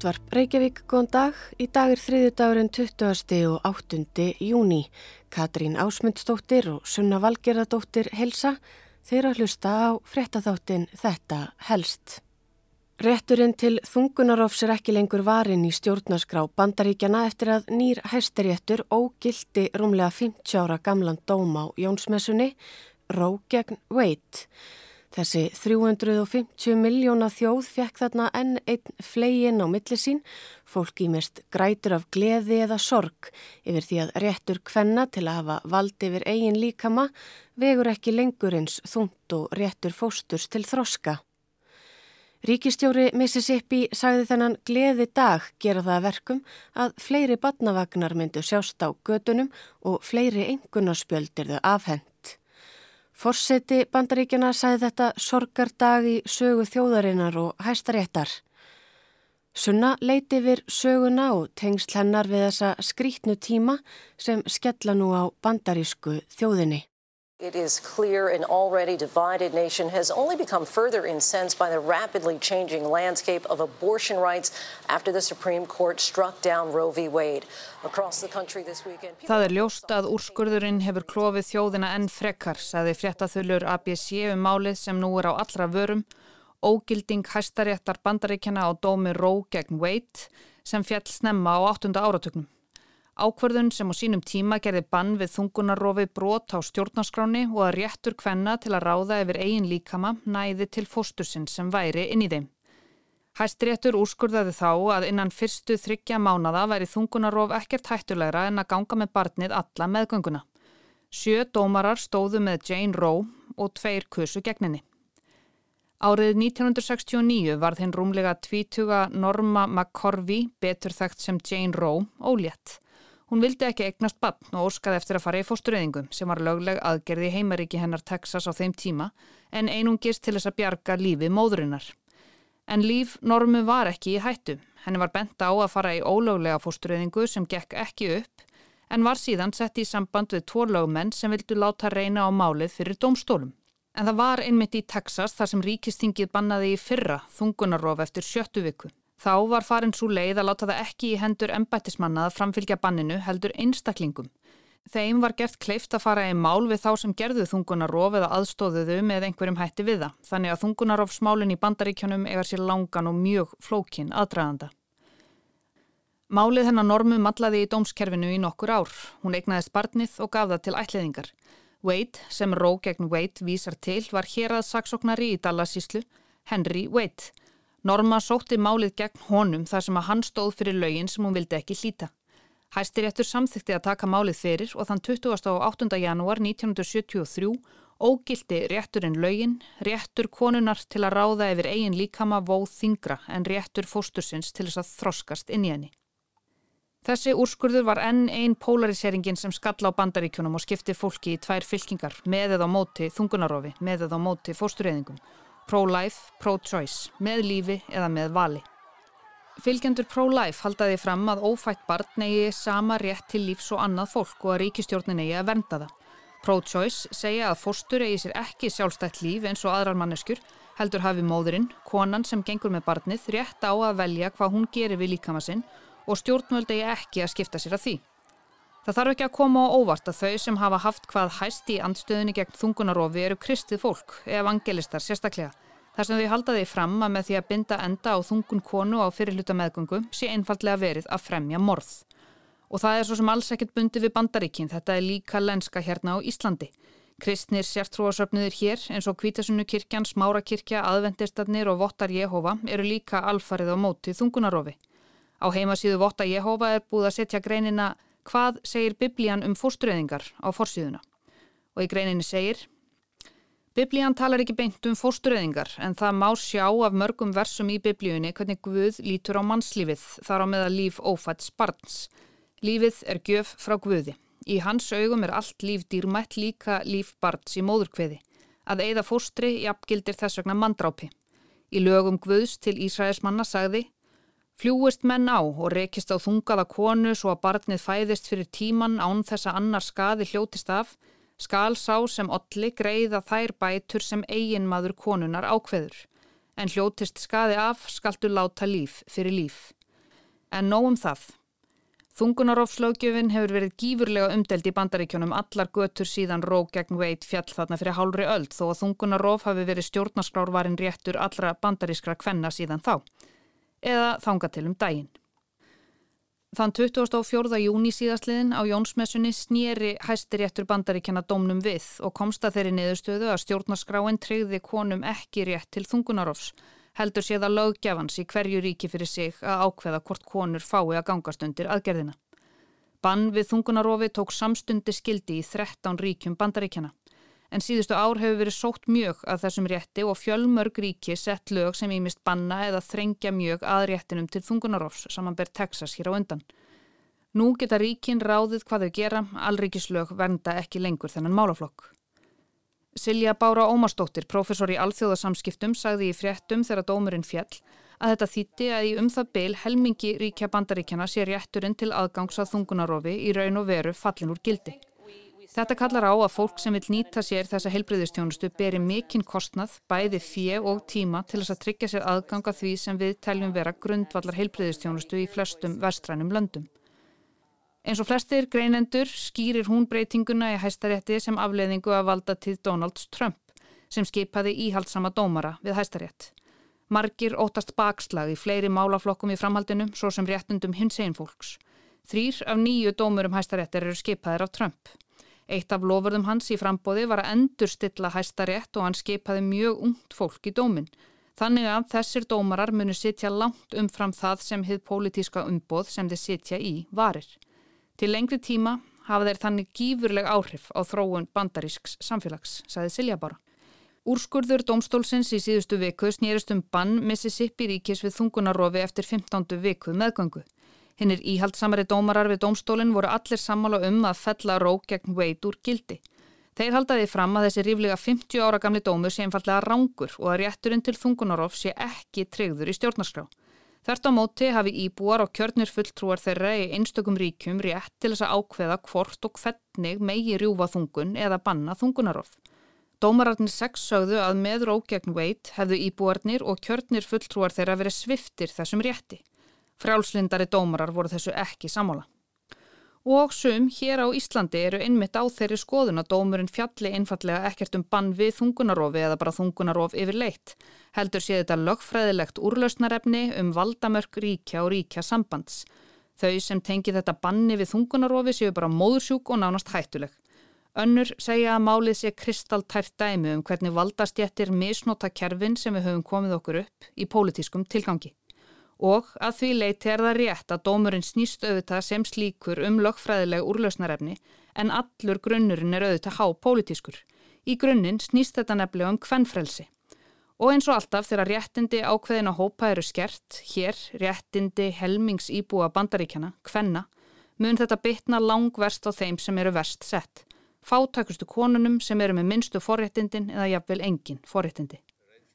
Útvarp Reykjavík, góðan dag. Í dag er þriði dagurinn 20. og 8. júni. Katrín Ásmundsdóttir og Sunna Valgerðardóttir helsa þeirra hlusta á frettatháttin Þetta helst. Rétturinn til þungunarofs er ekki lengur varin í stjórnarskrá bandaríkjana eftir að nýr hæstaréttur ógildi rúmlega 50 ára gamlan dóm á Jónsmessunni, Ró gegn Veit. Þessi 350 miljóna þjóð fekk þarna enn einn flegin á milli sín, fólk ímest grætur af gleði eða sorg yfir því að réttur kvenna til að hafa vald yfir eigin líkama vegur ekki lengur eins þúnt og réttur fósturs til þroska. Ríkistjóri Mississippi sagði þennan gleði dag gera það verkum að fleiri badnavagnar myndu sjást á gödunum og fleiri engunarspjöldir þau afhend. Forseti bandaríkjana sæði þetta sorgardag í sögu þjóðarinnar og hæstaréttar. Sunna leiti yfir söguna og tengst hennar við þessa skrítnu tíma sem skella nú á bandarísku þjóðinni. It is clear an already divided nation has only become further incensed by the rapidly changing landscape of abortion rights after the Supreme Court struck down Roe v. Wade. Across the country this weekend... Það er ljóst að úrskurðurinn hefur klófið þjóðina enn frekkar, saði fréttaþullur ABC um málið sem nú er á allra vörum, ógilding hæstaréttar bandaríkjana á dómi Roe gegn Wade sem fjall snemma á 8. áratöknum. Ákverðun sem á sínum tíma gerði bann við þungunarofi brot á stjórnarskráni og að réttur kvenna til að ráða yfir eigin líkama næði til fóstusinn sem væri inn í þeim. Hæstiréttur úrskurðaði þá að innan fyrstu þryggja mánada væri þungunarof ekkert hættulegra en að ganga með barnið alla meðgönguna. Sjö dómarar stóðu með Jane Roe og tveir kusu gegninni. Árið 1969 var þinn rúmlega tvítuga Norma McCorvey, betur þekkt sem Jane Roe, ólétt. Hún vildi ekki eignast bann og óskaði eftir að fara í fóstureyðingum sem var lögleg aðgerði heimaríki hennar Texas á þeim tíma en einungist til þess að bjarga lífi móðurinnar. En líf normu var ekki í hættu. Henni var bent á að fara í ólöglega fóstureyðingu sem gekk ekki upp en var síðan sett í samband við tvo lögumenn sem vildu láta reyna á málið fyrir domstólum. En það var einmitt í Texas þar sem ríkistingið bannaði í fyrra þungunarof eftir sjöttu viku. Þá var farin svo leið að láta það ekki í hendur embættismanna að framfylgja banninu heldur einstaklingum. Þeim var gert kleift að fara í mál við þá sem gerðu þungunarof eða aðstóðuðu með einhverjum hætti við það. Þannig að þungunarofsmálinn í bandaríkjónum egar sér langan og mjög flókin aðdraðanda. Málið hennar normu matlaði í dómskerfinu í nokkur ár. Hún eignaðist barnið og gaf það til ætliðingar. Wade, sem Ró gegn Wade vísar til, var hér að saksóknari í Dallasíslu, Henry Wade. Norma sótti málið gegn honum þar sem að hann stóð fyrir lögin sem hún vildi ekki hlýta. Hæstiréttur samþykti að taka málið fyrir og þann 28. janúar 1973 ógildi rétturinn lögin, réttur konunar til að ráða yfir eigin líkama vóð þingra en réttur fóstursins til þess að þroskast inn í henni. Þessi úrskurður var enn einn polariseringen sem skalla á bandaríkjunum og skipti fólki í tvær fylkingar með eða á móti þungunarofi, með eða á móti fóstureyðingum pro-life, pro-choice, með lífi eða með vali. Fylgjendur pro-life haldaði fram að ófætt barn eigi sama rétt til lífs og annað fólk og að ríkistjórnin eigi að vernda það. Pro-choice segja að fórstur eigi sér ekki sjálfstætt líf eins og aðrar manneskur, heldur hafi móðurinn, konan sem gengur með barnið, rétt á að velja hvað hún gerir við líkama sinn og stjórnvöld eigi ekki að skipta sér að því. Það þarf ekki að koma á óvart að þau sem hafa haft hvað hæst í andstöðunni gegn þungunarofi eru kristið fólk, evangelistar sérstaklega. Þar sem þau halda því fram að með því að binda enda á þungun konu á fyrirluta meðgöngu sé einfallega verið að fremja morð. Og það er svo sem alls ekkert bundi við bandaríkin, þetta er líka lenska hérna á Íslandi. Kristnir sértrúasöfniðir hér eins og Kvítasunnu kirkjan, Smárakirkja, aðvendistarnir og Vottar Jehova eru líka alfarið á móti þungunarofi. Á heimasíðu Votta Jehova er búið að setja greinina hvað segir biblían um fórsturöðingar á forsýðuna. Og í greininni segir Biblían talar ekki beint um fórsturöðingar en það má sjá af mörgum versum í biblíunni hvernig Guð lítur á mannslífið þar á meða líf ófætt sparns. Lífið er gjöf frá Guði. Í hans augum er allt líf dýrmætt líka líf barns í móðurkveði. Að eigða fóstri jafngildir þess vegna mandrápi. Í lögum Guðs til Ísraelsmanna sagði Fljúist menn á og rekist á þungaða konu svo að barnið fæðist fyrir tíman án þess að annar skaði hljótist af, skal sá sem olli greiða þær bætur sem eigin maður konunar ákveður. en hljótist skaði af skaltu láta líf fyrir líf. En nóg um það. Þungunarofslögjöfin hefur verið gífurlega umdelt í bandaríkjónum allar götur síðan Ró gegn Veit fjall þarna fyrir hálfri öld þó að þungunarof hafi verið stjórnarskrárvarin réttur allra bandarískra kvenna síðan þá. Eða þanga til um daginn. Þann 24. júni síðastliðin á Jónsmessunni snýri hæstiréttur bandaríkjana domnum við og komst að þeirri niðurstöðu að stjórnarskráin treyði konum ekki rétt til þungunarofs, heldur séð að löggefans í hverju ríki fyrir sig að ákveða hvort konur fái að gangast undir aðgerðina. Bann við þungunarofi tók samstundi skildi í 13 ríkjum bandaríkjana en síðustu ár hefur verið sótt mjög að þessum rétti og fjölmörg ríki sett lög sem ímist banna eða þrengja mjög að réttinum til þungunarofs samanber Texas hér á undan. Nú geta ríkin ráðið hvað þau gera, allríkislög vernda ekki lengur þennan málaflokk. Silja Bára Ómarsdóttir, professor í alþjóðasamskiptum, sagði í fréttum þegar dómurinn fjall að þetta þýtti að í um það byl helmingi ríkja bandaríkjana sé rétturinn til aðgangs að þungunarofi í raun og veru fallin úr gildi. Þetta kallar á að fólk sem vil nýta sér þessa heilbriðistjónustu beri mikinn kostnað, bæði fjö og tíma til þess að tryggja sér aðganga því sem við teljum vera grundvallar heilbriðistjónustu í flestum vestrænum löndum. Eins og flestir greinendur skýrir hún breytinguna í hæstarétti sem afleiðingu að valda til Donald Trump sem skipaði íhaldsama dómara við hæstarétt. Margir ótast bakslag í fleiri málaflokkum í framhaldinu svo sem réttundum hins einn fólks. Þrýr af nýju dómurum hæstaréttir eru skipaðir af Trump. Eitt af lofurðum hans í frambóði var að endurstilla hæstarétt og hann skipaði mjög ungt fólk í dómin. Þannig að þessir dómarar munu sitja langt umfram það sem hið pólitíska umbóð sem þeir sitja í varir. Til lengri tíma hafa þeir þannig gífurleg áhrif á þróun bandarísks samfélags, saði Silja bara. Úrskurður domstólsins í síðustu viku snýrist um bann Mississippi ríkis við þungunarofi eftir 15. viku meðgöngu. Hinnir íhaldsamari dómarar við dómstólinn voru allir sammála um að fella rók gegn veit úr gildi. Þeir haldaði fram að þessi ríflega 50 ára gamli dómur sé einfallega rángur og að rétturinn til þungunarof sé ekki treyður í stjórnarskrá. Þert á móti hafi íbúar og kjörnir fulltrúar þeirra í einstökum ríkjum rétt til þess að ákveða hvort og hvernig megi rjúfa þungun eða banna þungunarof. Dómararnir sex sögðu að með rók gegn veit hefðu íbúarnir og kjörnir fulltrúar þeirra verið sviftir þessum rétti. Frjálslindari dómarar voru þessu ekki sammála. Og sum hér á Íslandi eru einmitt á þeirri skoðun að dómurinn fjalli einfallega ekkert um bann við þungunarofi eða bara þungunarof yfir leitt. Heldur sé þetta lögfræðilegt úrlausnarefni um valdamörk ríkja og ríkja sambands. Þau sem tengi þetta banni við þungunarofi séu bara móðursjúk og nánast hættuleg. Önnur segja að málið sé kristaltært dæmi um hvernig valdastjættir misnota kerfin sem við höfum komið okkur upp í pólitískum tilgangi og að því leiti er það rétt að dómurinn snýst auðvitað sem slíkur um lögfræðileg úrlausnarefni en allur grunnurinn er auðvitað há pólitískur. Í grunninn snýst þetta nefnilega um kvennfrelsi. Og eins og alltaf þegar réttindi ákveðin að hópa eru skert, hér réttindi helmings íbúa bandaríkjana, kvenna, mun þetta bytna langverst á þeim sem eru verst sett. Fátakustu konunum sem eru með minnstu forréttindin eða jafnvel engin forréttindi.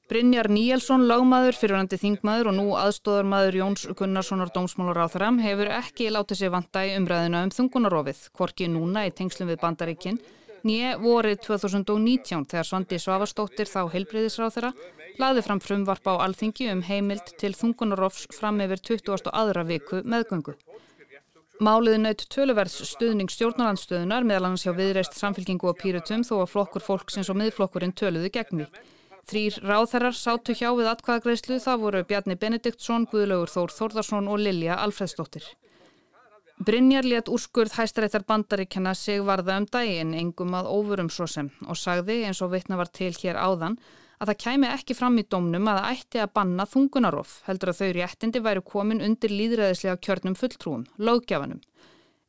Brynjar Níelsson, lagmaður, fyrirvændi þingmaður og nú aðstóðarmaður Jóns Gunnarssonar dómsmálar á þram hefur ekki látið sér vanta í umræðina um þungunarofið, hvorki núna í tengslum við bandaríkinn, nýje vorið 2019 þegar Svandi Svavastóttir þá heilbreyðisráð þeirra laði fram frumvarp á alþingi um heimild til þungunarofs fram yfir 20. aðra viku meðgöngu. Máliði naut töluverðs stuðning stjórnarandstöðunar meðal annars hjá viðreist samfélkingu og pýrutum þó að flokkur fólksins og miðflokkurinn töluðu gegn því. Þrýr ráþarar sátu hjá við atkvæðagreyslu það voru Bjarni Benediktsson, Guðlaugur Þór Þórðarsson og Lilja Alfredsdóttir. Brynjar létt úrskurð hæstaréttar bandaríkjana sig varða um daginn engum að óvurum svo sem og sagði eins og vitna var til hér áðan að það kæmi ekki fram í domnum að það ætti að banna þungunarof heldur að þau réttindi væru komin undir líðræðislega kjörnum fulltrúum, löggjafanum.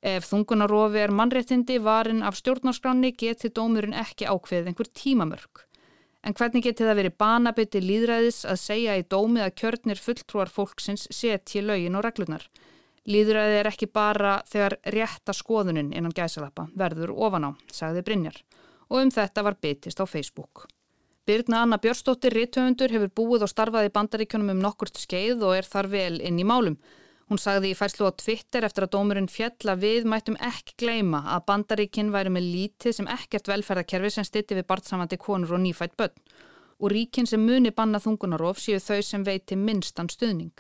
Ef þungunarofi er mannréttindi varin af stjórnarskráni geti dómurinn ekki ákveðið einhver tímamörk. En hvernig geti það verið banabiti líðræðis að segja í dómið að kjörnir fulltrúar fólksins setji lögin og reglunar? Líðræði er ekki bara þegar rétta skoðunin innan gæsalappa verður ofan á, sagði Brynjar. Og um þetta var bitist á Facebook. Birna Anna Björnstóttir, rittöfundur, hefur búið og starfað í bandaríkjunum um nokkurt skeið og er þar vel inn í málum. Hún sagði í færslu á Twitter eftir að dómurinn fjalla við mættum ekki gleima að bandaríkinn væri með lítið sem ekkert velferðarkerfi sem stitti við barnsamandi konur og nýfætt börn. og ríkin sem muni banna þungunarof séu þau sem veiti minnstan stuðning.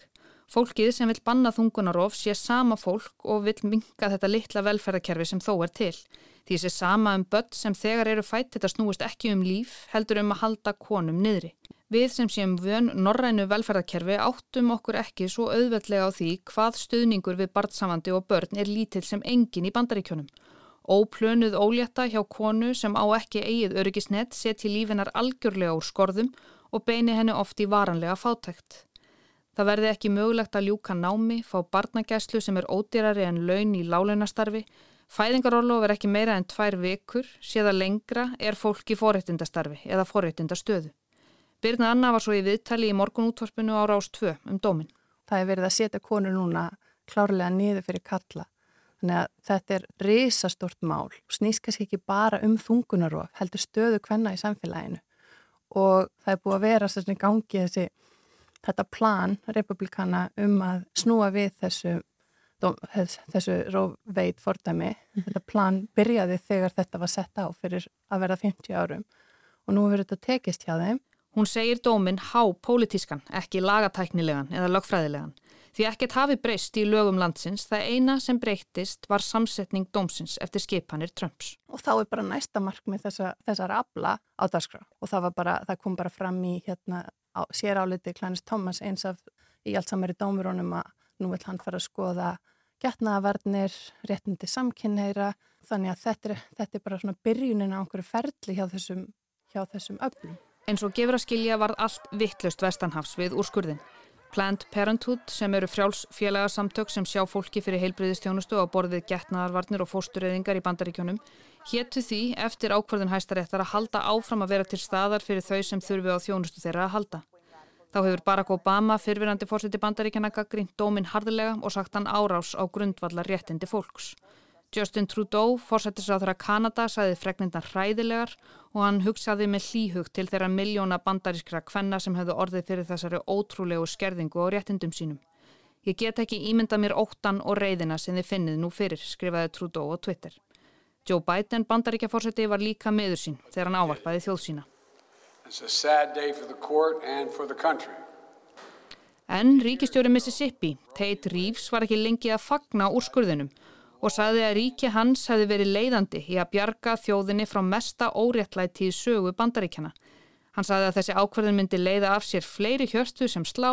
Fólkið sem vil banna þungunarof sé sama fólk og vil minka þetta litla velferðarkerfi sem þó er til. Því sé sama um börn sem þegar eru fætt þetta snúist ekki um líf heldur um að halda konum niðri. Við sem séum vön norrænu velferðarkerfi áttum okkur ekki svo auðveldlega á því hvað stuðningur við barnsamandi og börn er lítill sem engin í bandaríkjónum. Óplönuð ólétta hjá konu sem á ekki eigið öryggisnett setji lífinar algjörlega úr skorðum og beini henni oft í varanlega fátækt. Það verði ekki mögulegt að ljúka námi, fá barnagæslu sem er ódýrari en laun í lálunastarfi, fæðingarorlof er ekki meira en tvær vikur, séða lengra er fólk í forréttindastarfi eða forréttindastöðu. Birna Anna var svo í viðtali í morgun útvarpinu ára ást 2 um dómin. Það er verið að setja konur núna klárlega niður fyrir kalla. Þannig að þetta er risastort mál. Snýst kannski ekki bara um þungunarof, heldur stöðu hvenna í samfélaginu. Og það er búið að vera svona gangi þessi þetta plan republikana um að snúa við þessu, þessu róveit fordæmi. Mm. Þetta plan byrjaði þegar þetta var sett á fyrir að vera 50 árum og nú verður þetta tekist hjá þeim. Hún segir dóminn há pólitískan, ekki lagatæknilegan eða lögfræðilegan. Því ekkert hafi breyst í lögum landsins, það eina sem breytist var samsetning dómsins eftir skipanir Trumps. Og þá er bara næsta markmið þessa, þessar abla á dagskrá og það, bara, það kom bara fram í hérna, séráliti Klænis Thomas eins af í allt samari dómurónum að nú vil hann fara að skoða getnaðavarnir, réttindi samkynneira þannig að þetta er, þetta er bara byrjunin á einhverju ferli hjá þessum, hjá þessum öflum. En svo gefur að skilja var allt vittlust vestanhafs við úrskurðin. Planned Parenthood sem eru frjálsfélagasamtök sem sjá fólki fyrir heilbriðistjónustu á borðið getnaðarvarnir og fóstureyðingar í bandaríkjónum héttu því eftir ákvarðun hæstaréttar að halda áfram að vera til staðar fyrir þau sem þurfi á þjónustu þeirra að halda. Þá hefur Barack Obama, fyrfirandi fórseti bandaríkjana, gaggrínt dómin hardilega og sagt hann árás á grundvallar réttindi fólks. Justin Trudeau, fórsetisráður að Kanada, sæði fregnindar hræðilegar og hann hugsaði með hlýhug til þeirra miljóna bandarískra kvenna sem hefðu orðið fyrir þessari ótrúlegu skerðingu og réttindum sínum. Ég get ekki ímynda mér óttan og reyðina sem þið finnið nú fyrir, skrifaði Trudeau á Twitter. Joe Biden, bandaríkjaforseti, var líka meður sín þegar hann ávarpaði þjóð sína. En ríkistjóri Mississippi, Tate Reeves, var ekki lengi að fagna úrskurðinum og sagði að ríki hans hefði verið leiðandi í að bjarga þjóðinni frá mesta óréttlæti í sögu bandaríkjana. Hann sagði að þessi ákverðin myndi leiða af sér fleiri hjörstu sem slá,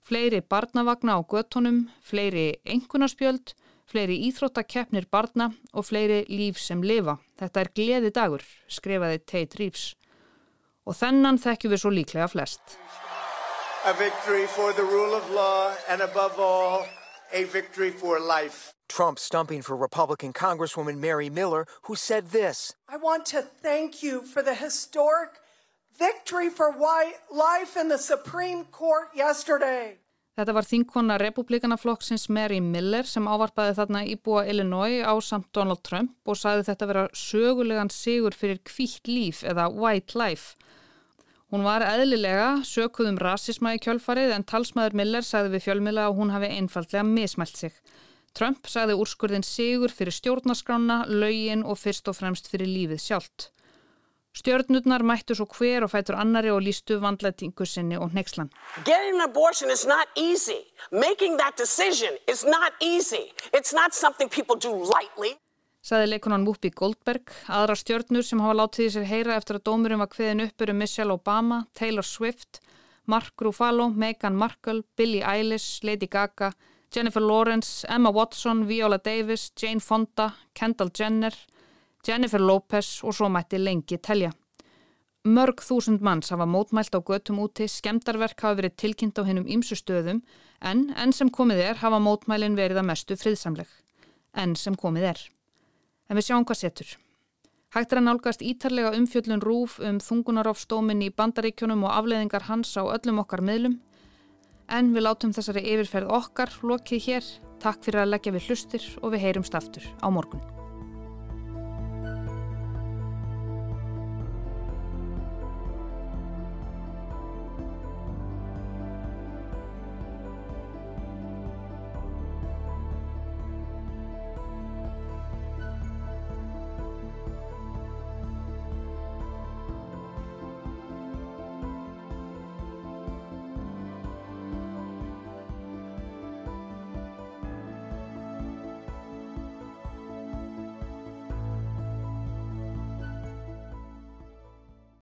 fleiri barnavagna á göttunum, fleiri engunarspjöld fleiri íþróttakeppnir barna og fleiri líf sem lifa. Þetta er gleði dagur, skrifaði Tate Reeves. Og þennan þekkjum við svo líklega flest. A victory for the rule of law and above all, a victory for life. Trump stumping for Republican Congresswoman Mary Miller, who said this. I want to thank you for the historic victory for life in the Supreme Court yesterday. Þetta var þinkona republikanaflokksins Mary Miller sem ávarpaði þarna íbúa Illinois á samt Donald Trump og sagði þetta vera sögulegan sigur fyrir kvítt líf eða white life. Hún var eðlilega sökuðum rasisma í kjölfarið en talsmaður Miller sagði við fjölmila að hún hafi einfallega mismælt sig. Trump sagði úrskurðin sigur fyrir stjórnaskrána, laugin og fyrst og fremst fyrir lífið sjálft. Stjörnurnar mættu svo hver og fætur annari og lístu vandlætingu sinni og nexlan. Getting an abortion is not easy. Making that decision is not easy. It's not something people do lightly. Saði leikunan Whoopi Goldberg, aðra stjörnur sem hafa látið sér heyra eftir að dómurum var hviðin uppur um Michelle Obama, Taylor Swift, Mark Ruffalo, Meghan Markle, Billie Eilish, Lady Gaga, Jennifer Lawrence, Emma Watson, Viola Davis, Jane Fonda, Kendall Jenner, Jennifer Lopez og svo mætti lengi telja. Mörg þúsund manns hafa mótmælt á götum úti, skemdarverk hafa verið tilkynnt á hennum ýmsu stöðum en enn sem komið er hafa mótmælin verið að mestu friðsamleg. Enn sem komið er. En við sjáum hvað setur. Hægt er að nálgast ítarlega umfjöllun rúf um þungunarofstómin í bandaríkjunum og afleðingar hans á öllum okkar miðlum. En við látum þessari yfirferð okkar lokið hér. Takk fyrir að leggja við hlustir og við heyrumst aftur á morgun.